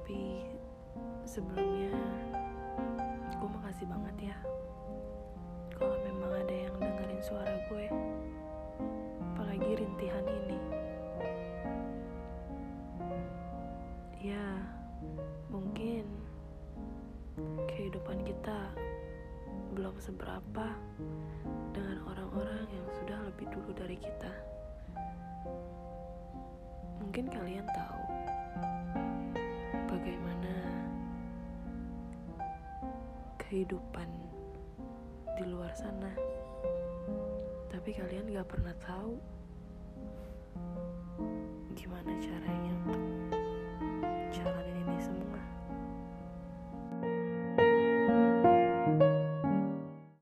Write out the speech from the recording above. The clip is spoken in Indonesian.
Tapi sebelumnya gue makasih banget ya. Kalau memang ada yang dengerin suara gue apalagi rintihan ini. Ya mungkin kehidupan kita belum seberapa dengan orang-orang yang sudah lebih dulu dari kita. Mungkin kalian tahu kehidupan di luar sana. Tapi kalian gak pernah tahu